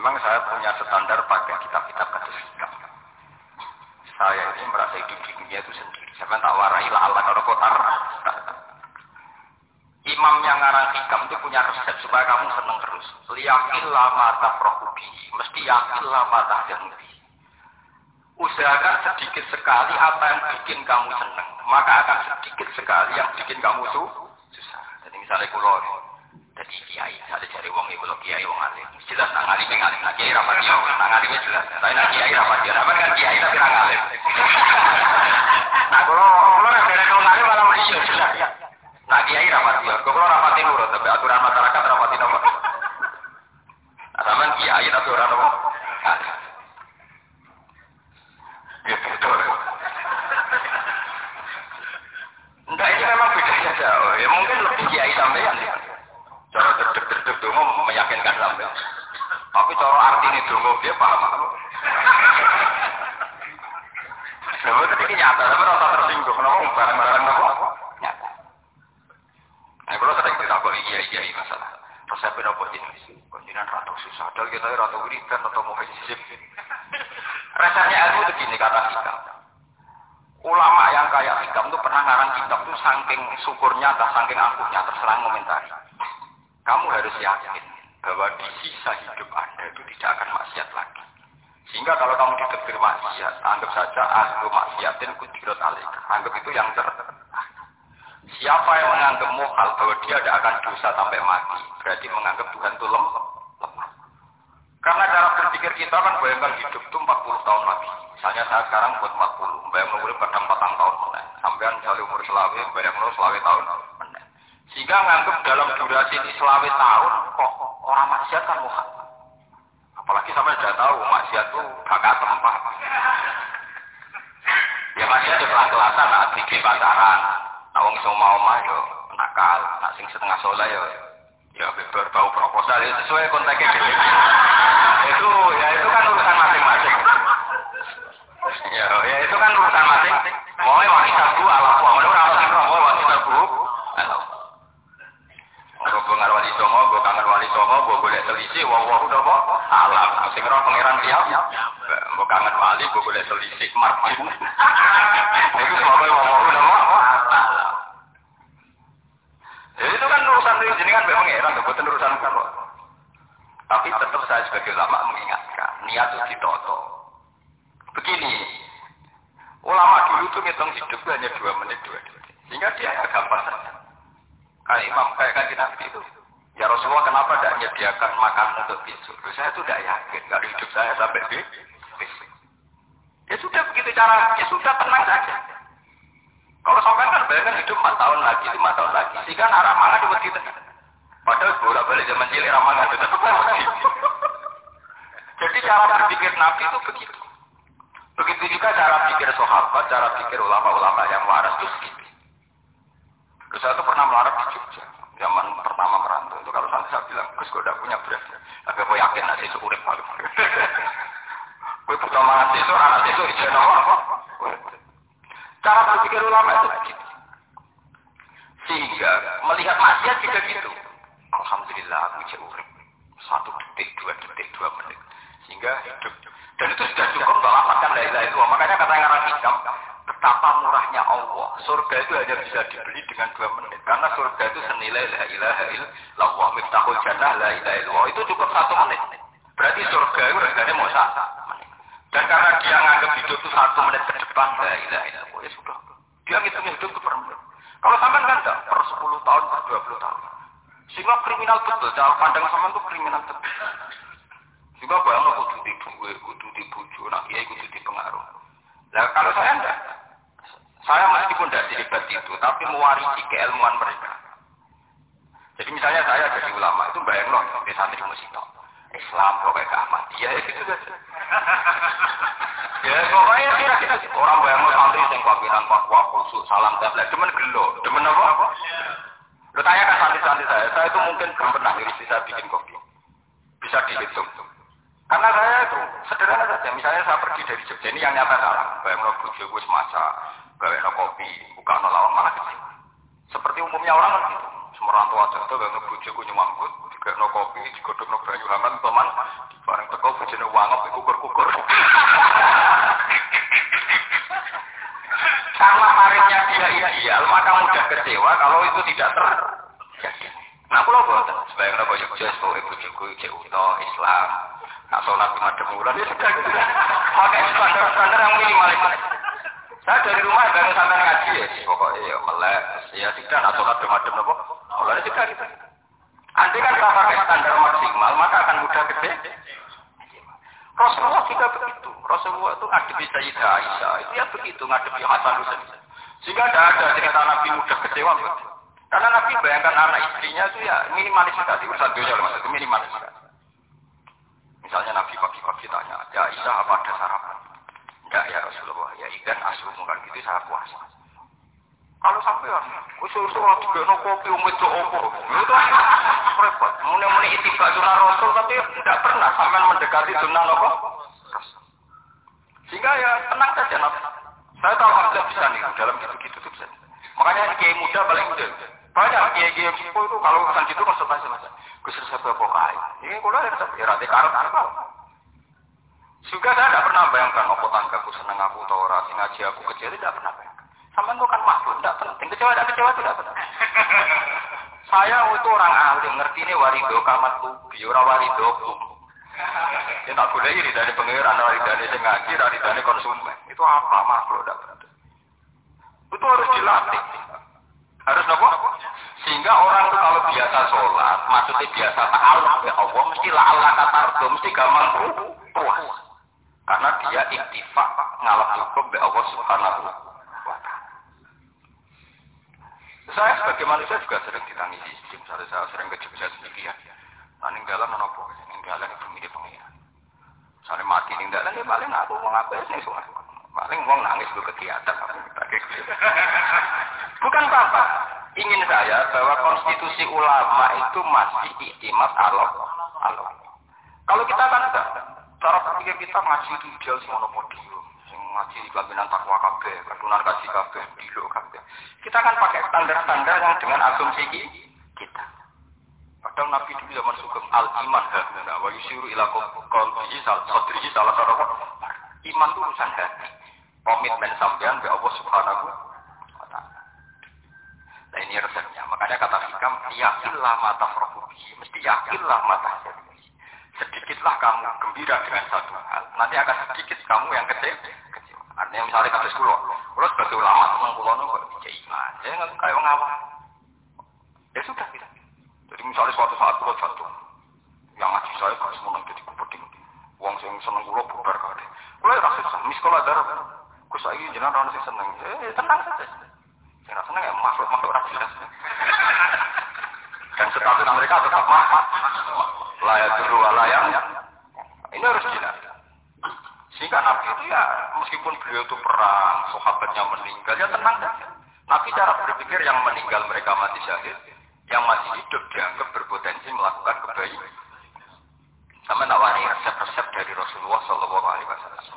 Memang saya punya standar pakai kitab-kitab kasus hikam. Saya ini merasa hidup di dunia itu sendiri. Saya tak warai lah Allah kalau kotar. Imam yang ngarang hikam itu punya resep supaya kamu seneng terus. Liyakillah mata prohubi. Mesti yakillah mata janubi. Usahakan sedikit sekali apa yang bikin kamu seneng. Maka akan sedikit sekali yang bikin kamu susah. Jadi misalnya kulo jadi kiai, ada cari uang ibu lo kiai uang alim. Jelas nang alim nang alim, nang kiai rapat dia, nang alim jelas. Tapi nang kiai kan kiai tapi. Nah kalau kalau nang dari nang alim malah masih jelas. Nah kiai rapat dia, kalau rapatin nurut, tapi aturan masyarakat rapatin nomor. Nah sama kiai tapi orang nomor. Ya betul. Enggak ini memang bedanya jauh. Ya mungkin lebih kiai sampean ya. Cara derdek-derdek dongo meyakinkan sampai. Tapi cara arti ini dongo dia paham apa? Sebab itu nyata, tapi rasa tersinggung. Kenapa barang-barang apa? Nyata. Nah, kalau sering ditakut iya iya iya masalah. Terus saya pindah buat jenis. Konjinan ratu Padahal kita ratu wiridan atau hijab. Rasanya ilmu itu gini kata kita. Ulama yang kayak hikam itu pernah ngarang kitab itu saking syukurnya atau saking angkuhnya terserah komentari kamu harus yakin bahwa di sisa hidup Anda itu tidak akan maksiat lagi. Sehingga kalau kamu ditegur maksiat, anggap saja ahlu maksiatin kudirot alik. Anggap itu yang ter... Siapa yang menganggap mohal bahwa dia tidak akan dosa sampai mati, berarti menganggap Tuhan itu lemah. Karena cara berpikir kita kan bayangkan hidup itu 40 tahun lagi. Misalnya saya sekarang buat 40, bayang umur pada 4 tahun. Sampai misalnya umur selawi, bayang selawi tahun. Sehingga nganggap dalam durasi ini selawet tahun kok orang maksiat kan muha. Apalagi sampai sudah tahu maksiat itu kakak tempat. Ya maksiat itu kelas-kelasan, nak bikin pacaran. Nak wong iso mau nakal, nak sing setengah soleh yo ya berbau proposal itu sesuai konteksnya. itu ya itu kan urusan masing-masing. Ya, ya itu kan urusan masing. Mau wanita dua ala mau orang sing roh wanita bu. Gue ngar wali songo, gue kangen wali songo, gue boleh selisih, wah wah udah kok alam. Sing roh pangeran siap, gue kangen wali, gue boleh selisih, martin. Itu semua wah wah udah kok alam. Jadi itu kan urusan ini kan pangeran, bukan urusan kok. Tapi tetap saya sebagai ulama itu ditoto. Begini, ulama dulu tuh ngitung hidup hanya dua menit, dua menit. Sehingga dia gampang saja. Kayak imam, kayak kan nabi itu. Ya Rasulullah kenapa tidak menyediakan makan untuk besok? Saya itu tidak yakin kalau hidup saya sampai di besok. Ya sudah begitu cara, ya sudah tenang saja. Kalau sampai kan bayangkan hidup 4 tahun lagi, 5 tahun lagi. Sehingga arah mana di waktu itu. Padahal bolak balik zaman cilik ramangan itu tetap cara berpikir Nabi itu begitu. Begitu juga cara pikir sahabat, cara pikir ulama-ulama yang waras itu begitu. Terus saya tuh pernah melarat di Jogja. Zaman pertama merantau itu kalau nanti saya bilang, Gus gue udah punya beras. Agak gue yakin nanti itu urip paling. Gue butuh mangan itu, anak itu ijen apa? Cara berpikir ulama itu begitu. Sehingga melihat maksiat juga gitu. Alhamdulillah aku jadi urip. Satu detik, dua detik, dua menit. Sehingga hidup. Dan itu sudah cukup untuk lapatkan la ilaha illallah. Makanya kata yang orang hikam, betapa murahnya Allah. Surga itu hanya bisa dibeli dengan dua menit. Karena surga itu senilai la ilaha illallah. Miftahul jannah la ilaha illallah. Itu cukup satu menit. Berarti surga itu harganya mau satu menit. Dan karena dia nganggap hidup itu satu menit ke depan, la ilaha illallah. Ya sudah. Dia ngitung hidup itu per. Kalau sampai kan enggak, per 10 tahun, per 20 tahun. Sehingga kriminal betul. Cara pandang sama itu kriminal betul. Sehingga bayang kudu di duwe, kudu nak kiai kudu di pengaruh. Nah kalau saya enggak, saya meskipun tidak terlibat itu, tapi mewarisi keilmuan mereka. Jadi misalnya saya jadi ulama, itu bayang loh, di santri musito. Islam, pokoknya Ahmadiyah, ya gitu saja. ya pokoknya kira-kira orang bayang loh santri yang pimpinan papua khusus, salam tablet, cuman gelo, cuman apa? Lo tanya kan santri-santri saya, saya itu mungkin belum pernah diri bisa bikin kopi. Bisa dihitung. Karena saya itu sederhana saja. Misalnya saya pergi dari Jogja ini yang nyata salah. Bayang lo bujo gue semasa, gawe no kopi, buka no lawang malah kecil. Seperti umumnya orang kan gitu. Semerantau aja tuh gak ngebujuk ku nyemangkut, juga no kopi, digodok no banyu hangat, teman, bareng teko bujune wangop kukur-kukur. Karena paringnya dia ideal, maka mudah kecewa kalau itu tidak terjadi. Nah, kalau buatan, sebagai nopo Jogja, sebagai bujuku, cek uto, Islam, nah sholat madem bulan, ya sudah gitu. Pakai standar-standar yang minimalis. Saya dari rumah bareng sampai ngaji ya, pokoknya ya melek, ya tidak, nah sholat madem nopo, mulai sudah gitu. Nanti kan kalau pakai standar maksimal, maka akan mudah gede. Rasulullah juga begitu. Rasulullah itu ngadepi Sayyidah Aisyah. Itu ya begitu, ngadepi Hasan Husain. Sehingga tidak ada cerita Nabi mudah kecewa. Begitu. Karena Nabi bayangkan anak istrinya itu ya minimalis sekali. Urusan dunia loh maksudnya minimalis sekali. Misalnya Nabi pagi-pagi tanya, ya Aisyah apa ada sarapan? Enggak ya Rasulullah, ya ikan asuh kan gitu saya puasa. Kalau sampai ya, usul-usul lagi kena kopi umit ke opo. Itu repot. Muni-muni itiba sunnah rasul tapi tidak pernah sampai mendekati sunnah apa? Sehingga ya tenang saja nabi. Saya tahu alhamdulillah bisa nih dalam gitu-gitu tuh bisa. Makanya kiai muda paling muda. Banyak kiai-kiai sepuh itu kalau urusan gitu konsultasi saja. Gus resep apa kai? Ini kalau ada ya rati karut apa? Juga saya tidak pernah bayangkan apa tanggaku seneng aku atau orang ngaji aku kecil tidak pernah bayangkan. Sama itu kan makhluk, tidak penting. Kecewa tidak kecewa tidak penting. Saya itu orang alim, ngerti ini warido kamat tubi, orang warido kum. Ya tak boleh iri dari pengiran, dari sing ngaji, dari konsumen. Itu apa makhluk tidak penting. Itu harus dilatih. Harus nopo? Sehingga orang itu kalau biasa sholat, maksudnya biasa ta'aluk ya Allah, mesti la'ala katardo, mesti gampang puas. Karena dia intifak ngalap hukum be Allah subhanahu saya sebagai manusia juga sering ditangisi. Misalnya saya sering ke Jogja sedikit ya. Paling dalam menopo, ning dalam itu mirip pengiran. Misalnya mati ning dalam ya paling aku mau ngapain soal. Paling uang nangis lu kegiatan. Bukan apa-apa. Ingin saya bahwa konstitusi ulama itu masih iktimat Allah. Allah. Kalau kita kan cara berpikir kita ngaji itu ideal semua podium ngaji di kabinan takwa kabeh, ketunan kaji kabeh, dilo kabeh. Kita kan pakai standar-standar yang dengan asumsi kita. Padahal Nabi dulu zaman sugeng al iman hadna wa yusiru ila qalbihi sadrihi salah satu iman itu urusan. Komitmen sampean be Allah Subhanahu. Nah ini resepnya. Makanya kata hikam, yakinlah mata bihi, mesti yakinlah mata Sedikitlah kamu gembira dengan satu hal, nanti akan sedikit kamu yang kecil Artinya misalnya kasus kulo, kulo sebagai ulama teman kulo kok tidak iman, ya nggak kayak awam. Ya sudah kita. Jadi misalnya suatu saat kulo jatuh, yang ngaji saya kalau semua jadi kupeting, uang sing seneng kulo bubar kali. Kulo ya rasa sah, miskola darah. Gus lagi jenengan orang seneng, eh tenang saja. Rasa seneng ya makhluk makhluk rakyat. Dan status mereka tetap mahal. Layak dulu layak. Ini harus jelas. Sehingga Nabi itu ya meskipun beliau itu perang, sahabatnya meninggal, ya tenang saja. Nabi cara berpikir yang meninggal mereka mati syahid, yang masih hidup dianggap berpotensi melakukan kebaikan. Sama nawari resep-resep dari Rasulullah Shallallahu Alaihi Wasallam.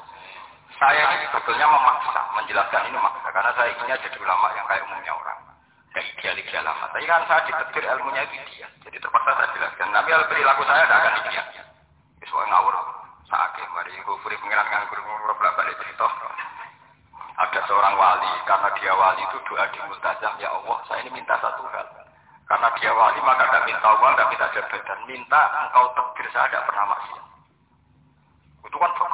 Sebetulnya memaksa, menjelaskan ini memaksa, karena saya inginnya jadi ulama yang kayak umumnya orang. Kayak ideal-ideal lama. Tapi kan saya ditetir ilmunya itu dia. Jadi terpaksa saya jelaskan. Nabi al perilaku saya tidak akan ideal. Soalnya ngawur sakit mari kufuri pengiran nganggur ngurus balik cerita ada seorang wali karena dia wali itu doa di multazam ya Allah saya ini minta satu hal karena dia wali maka tidak minta uang tidak minta jabatan minta engkau tegir saya tidak pernah maksiat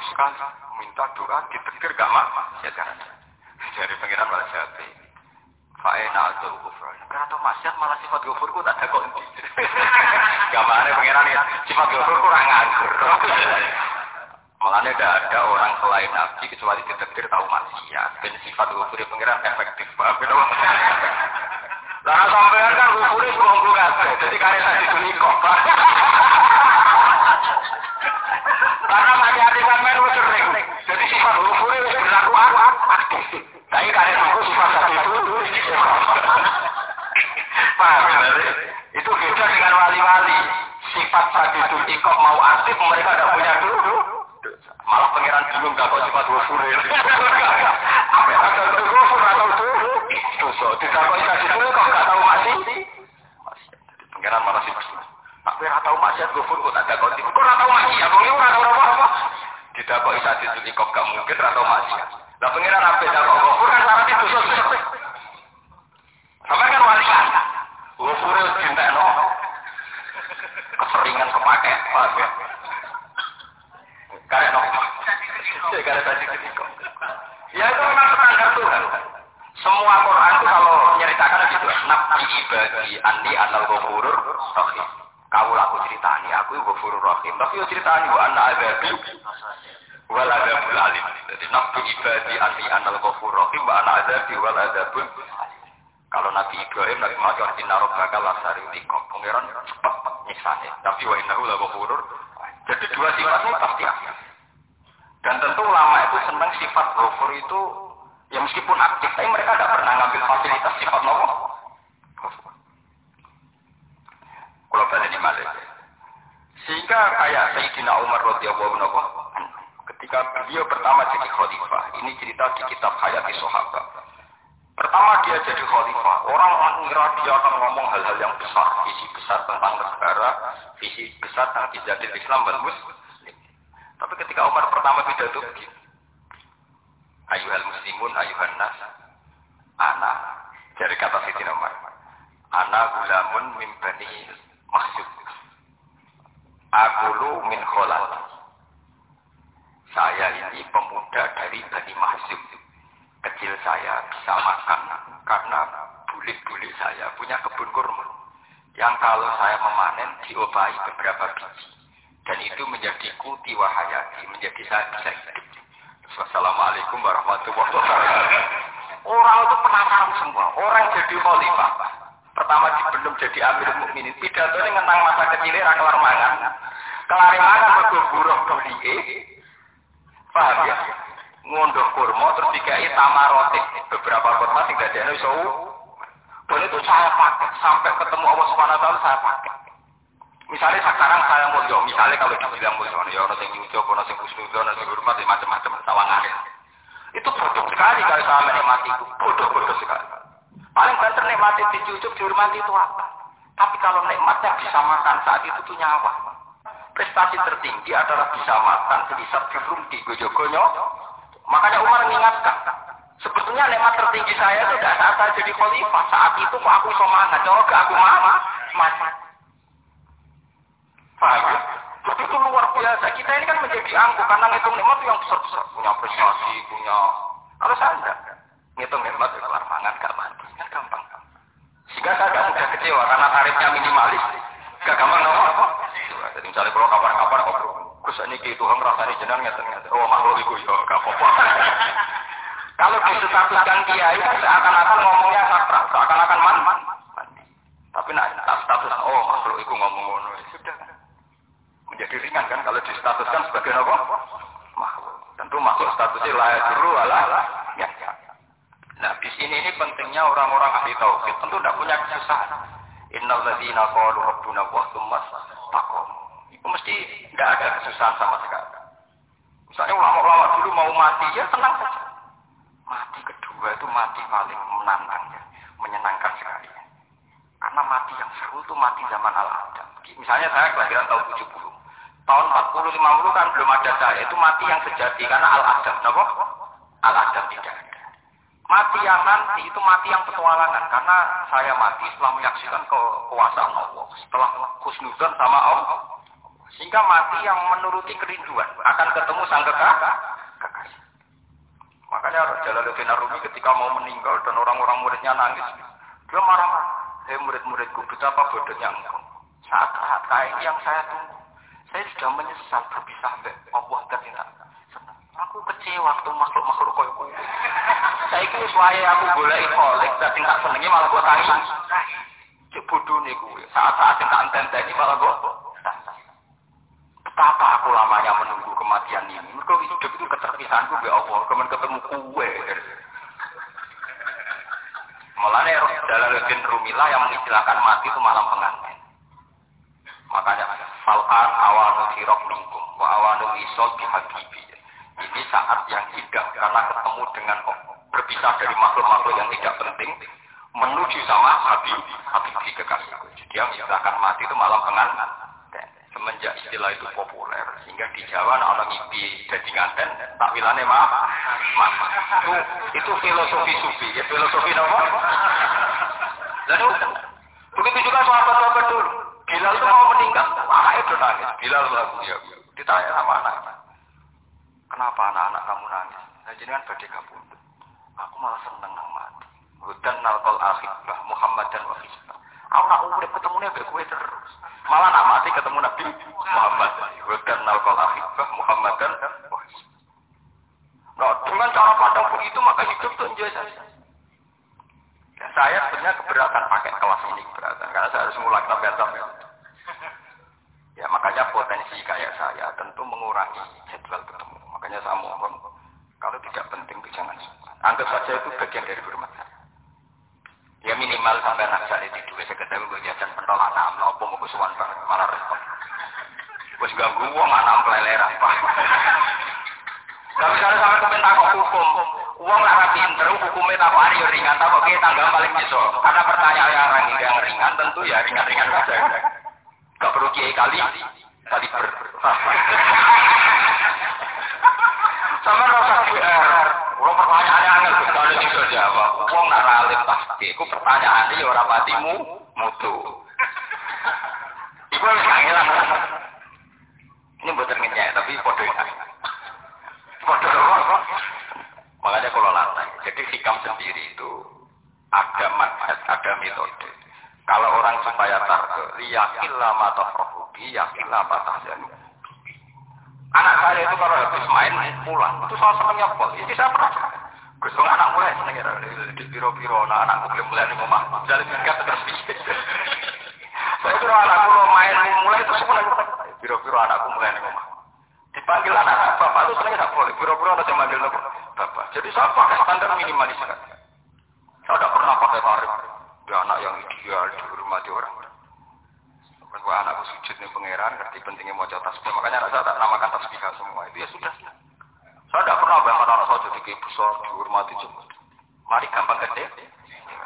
sekali minta doa ditegir gak maksiat kan dari pengiran malah jati Fa'ena atau kufur. Karena tuh maksiat malah sifat gufurku tak ada kok. Gambarnya pengiran ya, sifat gufurku kurang nganggur. Makanya tidak ada orang selain Nabi kecuali ditetir tahu maksiat. Dan sifat gufuri pengiran efektif. Paham? Lah sampean kan gufuri bongku kabeh. Jadi kare tadi kok. Karena mati hati sampean wis sering. Jadi sifat gufuri wis berlaku aktif. Tapi kare aku sifat satu itu Paham ya? Itu beda dengan wali-wali. Sifat tadi itu ikut mau aktif mereka tidak punya dulu. Malah pangeran bingung gak kok sifat wafur. Apa yang ada itu wafur atau itu? Dosa. Tidak kok kasih dulu kok gak tahu mati. Pengiran malah Pak kowe ora tau maksiat gofur kok tak dakoni. Kok ora tau maksiat, wong ora tau apa-apa. Didakoki satu jadi kok gak mungkin ora tau maksiat. Lah pengiran apa dakok gofur kan syaratnya dosa. Sama kan wali kan. Gofur no. Keseringan kepake. Kayak no. Kayak tadi ketika. Ya itu memang standar Tuhan. Semua Quran itu kalau menyeritakan gitu. Nabi ibadi andi anal ghafurur rahim. Kau laku ceritani, aku ghafurur rahim. Tapi yo ceritani wa anna azabi wal azabul alim. Jadi nabi ibadi andi anal ghafurur rahim wa anna azabi wal azabul kalau Nabi Ibrahim, Nabi Muhammad, Inna Rabbaka lasari tikom. Pengiran cepat nyiksanya. Tapi wa innahu la ghafurur. Jadi dua sifat ini pasti ada. Dan tentu ulama itu senang sifat ghafur itu Ya meskipun aktif, tapi mereka tidak pernah ngambil fasilitas sifat nopo. Kalau balik balik. Sehingga kayak Sayyidina Umar radhiyallahu anhu ketika beliau pertama jadi khalifah, ini cerita di kitab Hayati Sahabat. Pertama dia jadi khalifah, orang mengira dia akan ngomong hal-hal yang besar, visi besar tentang negara, visi besar tentang jadi Islam dan Muslim. Tapi ketika Umar pertama pidato begini, ayuhal muslimun ayuhan nas ana dari kata Siti Umar ana gulamun min bani maksud lu min kholal saya ini pemuda dari Bani Mahzub kecil saya bisa makan karena bulik-bulik saya punya kebun kurma yang kalau saya memanen diobahi beberapa biji dan itu menjadi kuti wahayati menjadi saya bisa hidup Wassalamualaikum warahmatullahi wabarakatuh. Orang itu penasaran semua. Orang jadi khalifah. Pertama belum jadi amir mukminin. Pidato ini tentang masa kecilnya ra kelar mangan. Kelar mangan mergo. Paham ya? Ngondoh kurma terus dikai tamarotik. Beberapa kurma sing dadekno iso dan itu saya pakai sampai ketemu Allah Subhanahu wa saya pakai. Misalnya sekarang saya mulia, misalnya kalau dibilang mulia, ya orang yang nyucuk, orang yang khusnudon, orang yang hormat, macam-macam, sawangan. Itu bodoh sekali kalau saya menikmati itu, bodoh-bodoh sekali. Paling banter nikmati dicucuk, dihormati itu apa? Tapi kalau nikmatnya bisa makan saat itu tuh nyawa. Prestasi tertinggi adalah bisa makan, bisa di gojogonyo. Makanya Umar mengingatkan, sebetulnya nikmat tertinggi saya itu tidak saat saya jadi khalifah. Saat itu kok aku semangat, coba aku mama, mati. Paham ya? Jadi itu luar biasa. Kita ini kan menjadi angkuh karena ngitung nikmat yang besar-besar. Punya prestasi, punya... Kalau saya enggak. Ngitung nikmat itu kelar mangan, gak mati. Kan gampang. Sehingga saya gak mudah kecewa karena tarifnya minimalis. Gak gampang apa? Jadi misalnya kalau kabar-kabar, kok Gus ini ke Tuhan rasanya jenang ngeten-ngeten. Oh makhluk itu ya gak apa-apa. Kalau disetatuskan kiai kan seakan-akan ngomongnya sakral, seakan-akan man, man, mandi. Tapi nak status, oh makhluk itu ngomong-ngomong. Sudah menjadi ringan kan kalau distatuskan sebagai apa? Makhluk. Tentu makhluk statusnya layak dulu ala ya. Sini ini pentingnya orang-orang ahli tauhid tentu tidak punya kesusahan. Innal ladzina qalu rabbuna taqom. Itu mesti tidak ada kesusahan sama sekali. Misalnya ulama-ulama dulu mau mati ya tenang saja. Mati kedua itu mati paling menantang ya, menyenangkan sekali. Karena mati yang seru itu mati zaman al-Adam. Misalnya saya kelahiran tahun 70 tahun 40 50 kan belum ada saya itu mati yang sejati karena al adam napa al adam tidak ada mati nanti itu mati yang petualangan. Karena saya mati setelah menyaksikan kekuasaan Allah. Setelah khusnudan sama Allah. Sehingga mati yang menuruti kerinduan. Akan ketemu sang kekasih. Makanya Jalaluddin Arumi ketika mau meninggal dan orang-orang muridnya nangis dia marah-marah. Hei murid-muridku betapa bodohnya engkau. Saat-saat kayak yang saya tunggu saya sudah menyesal berpisah sampai Allah ternyata. Aku kecewa waktu makhluk-makhluk koyo koyo. Saya kira suaya aku boleh kolek, tapi tak senengi malah buat tangi. Cek bodoh nih gue. Saat-saat yang tak enten malah gue. Betapa aku lamanya menunggu kematian ini. Mereka hidup itu keterpisahan gue Allah. Kemudian ketemu kue. Mulanya Jalaluddin Rumilah yang mengistilahkan mati itu malam pengantin. Makanya fal'an awanu sirok minkum wa awanu wisol bihabibi. Ini saat yang indah karena ketemu dengan berpisah dari makhluk-makhluk yang tidak penting. menuju sama Habib Habib kekasihku. Dia misalkan mati itu malam pengantin. Semenjak istilah itu populer, sehingga di Jawa orang ngipi jadi nganten, wilane maaf, maaf. Itu, itu filosofi sufi, ya filosofi apa? Lalu, begitu juga sahabat-sahabat dulu. Bilal itu mau meninggal, anak itu nangis. Bilal lagu ya, ditanya sama anak. Kenapa anak-anak kamu nangis? Nah, kan badai kabur. Aku malah seneng nang mati. Hudan nalkol akhibah Muhammad dan Wahizbah. Aku nak urip ketemu nabi gue terus. Malah nak mati ketemu Nabi Muhammad. Hudan nalkol akhibah Muhammad dan Wahizbah. Nah, dengan cara pandang begitu maka hidup itu enjoy saja. Ya, saya sebenarnya keberatan pakai kelas ini keberatan karena saya harus mulai sampai Ya makanya potensi kayak saya tentu mengurangi jadwal ketemu. Makanya saya mohon kalau tidak penting itu jangan Anggap saja itu bagian dari hormat saya. Ya minimal sampai anak saya di dua sekedar gue jajan pentol anak apa mau kesuwan malah repot. Wes ganggu wong anak peleleran pak. Tapi kalau sampai kemen takut hukum, uang lah pinter, hukumnya tak hari ringan, tak kok tanggal paling besok. Karena pertanyaan yang, yang ringan tentu ya ringan-ringan saja. Gak perlu kiai kali, kali ber. Sama rasa GR. Kalau pertanyaannya angel sekali bisa jawab. Wong pasti. Iku pertanyaan ini orang matimu mutu. Iku harus kangelan. Ini buat ngenyek tapi foto ini. Foto Makanya kalau lantai. Jadi hikam sendiri itu ada manfaat, ada metode. Kalau orang supaya tarke, yakinlah mata prohubi, yakinlah mata tahzanu. Anak saya itu kalau habis main pulang, itu saya senengnya pol. Ini saya pernah. Gus anak mulai seneng ya di biro-biro, nah anakku boleh mulai di rumah. Jadi tingkat terus Saya kira anakku kalau main mulai itu semua biro-biro anakku mulai di rumah. Dipanggil anak bapak itu senengnya tidak boleh. Biro-biro ada yang manggil bapak. Jadi saya pakai standar minimalis. Saya tidak pernah pakai tarif. Dia anak yang ideal dihormati orang. Kalau anakku sujud nih pangeran, ngerti pentingnya mau tasbih. Makanya anak saya tak namakan tasbih semua. Itu ya sudah. Saya tidak pernah bayangkan anak saya jadi kayak besar, dihormati cuma. Mari gampang gede.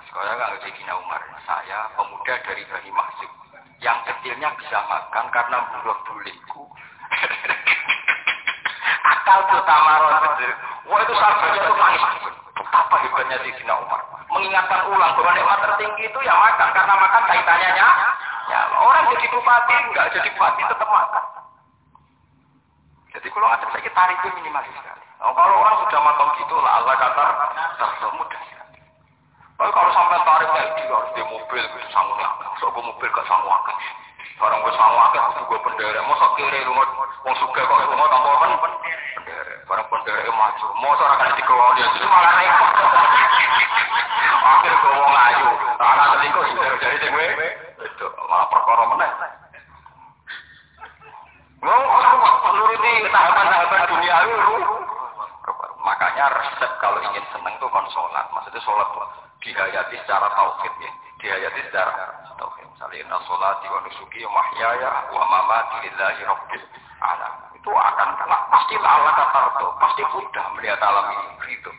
Sekarang nggak jadi Umar. Saya pemuda dari Bani Mahsib. Yang kecilnya bisa makan karena buruh buliku. Akal utama roh Wah itu sahabatnya itu nangis. Betapa hebatnya Sayyidina Umar. Mengingatkan ulang bahwa nikmat tertinggi itu ya makan. Karena makan kaitannya Ya, orang jadi bupati, enggak jadi bupati tetap makan. Jadi kalau ada saya tarik itu minimalis sekali. Oh, kalau orang sudah makan gitu lah Allah kata terus mudah sekali. Tapi kalau sampai tarik kayak gitu harus di mobil gitu sanggup So gue mobil ke sanggup Barang gue sanggup akeh kudu gue pendere. Masa kiri rumah wong suka kok rumah tanpa pen pendere. Barang pendere maju. Ora kena dikelola ya itu malah repot. Akhir gue wong ayu. Anak selingkuh sudah jadi sing itu malah perkara meneh. menuruti tahapan-tahapan dunia itu. Makanya resep kalau ingin seneng tuh kon sholat. Maksudnya sholat tuh dihayati secara tauhid ya. Dihayati secara tauhid. Misalnya sholati wa nusuki wa mahyaya wa mamati lillahi rabbil alam. Itu akan kena pasti Allah kata pasti mudah melihat alam ini itu.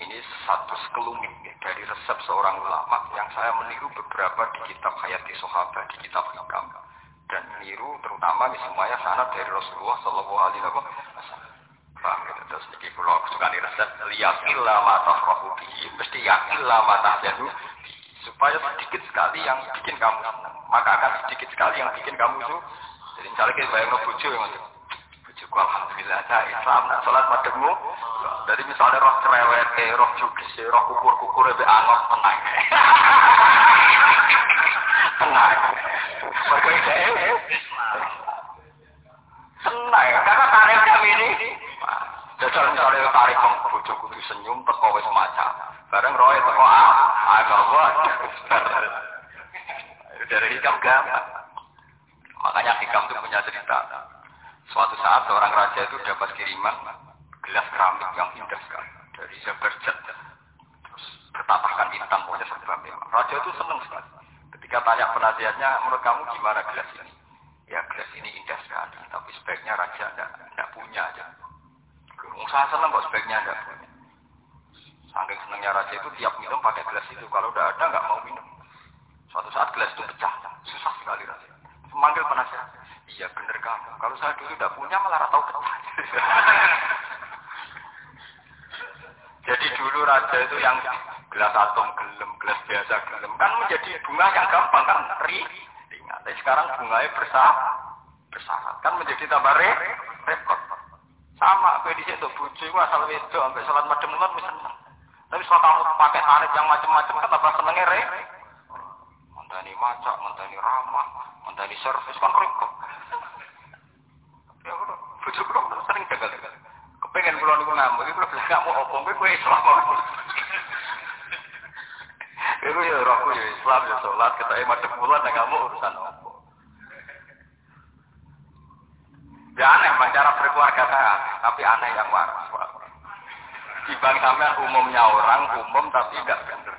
Ini satu sekelumit ya, dari resep seorang ulama yang saya meniru beberapa di kitab Hayati Sahabat, di kitab Hikam. Dan meniru terutama di semuanya sanad dari Rasulullah Shallallahu Alaihi Wasallam. Paham gitu? Terus ini kalau suka di resep, liyakillah mata bihi, mesti yakillah mata jadu supaya sedikit sekali yang bikin kamu senang. Maka akan sedikit sekali yang bikin kamu itu. Jadi misalnya kita bayang ngebujo yang bojoku alhamdulillah saya Islam nak sholat mademmu. Dari misalnya roh cerewet roh juga sih roh kukur kukur lebih angok tenang. Tenang. Berbeda tenang. Karena tarik kami ini jajal misalnya tarik bojo kudu senyum teko wis maca bareng roe teko ah agak dari hikam gampang makanya hikam itu punya cerita Suatu saat seorang raja itu dapat kiriman gelas keramik yang indah sekali dari Zaberjat. Terus bertatahkan bintang, pokoknya serba. Raja itu senang sekali. Ketika tanya penasihatnya, menurut kamu gimana gelas ini? Ya gelas ini indah sekali, tapi sebaiknya raja tidak punya aja. Saya senang kok sebaiknya tidak punya. Saking senangnya raja itu tiap minum pakai gelas itu. Kalau udah ada nggak mau minum. Suatu saat gelas itu pecah. Sekali raja. Memanggil penasehat. Iya bener kamu. Kalau saya dulu tidak punya malah tahu pecah. Jadi dulu raja itu yang gelas atom gelem, gelas biasa gelem. Kan menjadi bunga yang gampang kan ri. Tapi sekarang bunganya bersah, bersyarat. Kan menjadi tambah repot. Sama, aku di situ bucu, asal wedok, sampai sholat seneng. Tapi setelah kamu pakai tarif yang macam-macam kan apa senengnya re? Mentani macak, mentani ramah, mentani servis kan repot. Ya udah, bujuk sering gagal-gagal. Kepengen pulau niku ngamuk, itu lebih gak mau opong, gue gue Islam Itu ya rohku ya Islam ya sholat, kita macam bulan dan kamu urusan apa. Ya aneh, cara berkeluarga saya, tapi aneh yang waras bang sampean umumnya orang umum tapi enggak benar.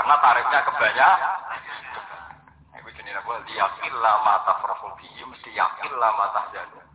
Karena tarifnya kebanyak. Ibu jenis apa? Yakin lama tafrahu mesti yakin lama tahjanu.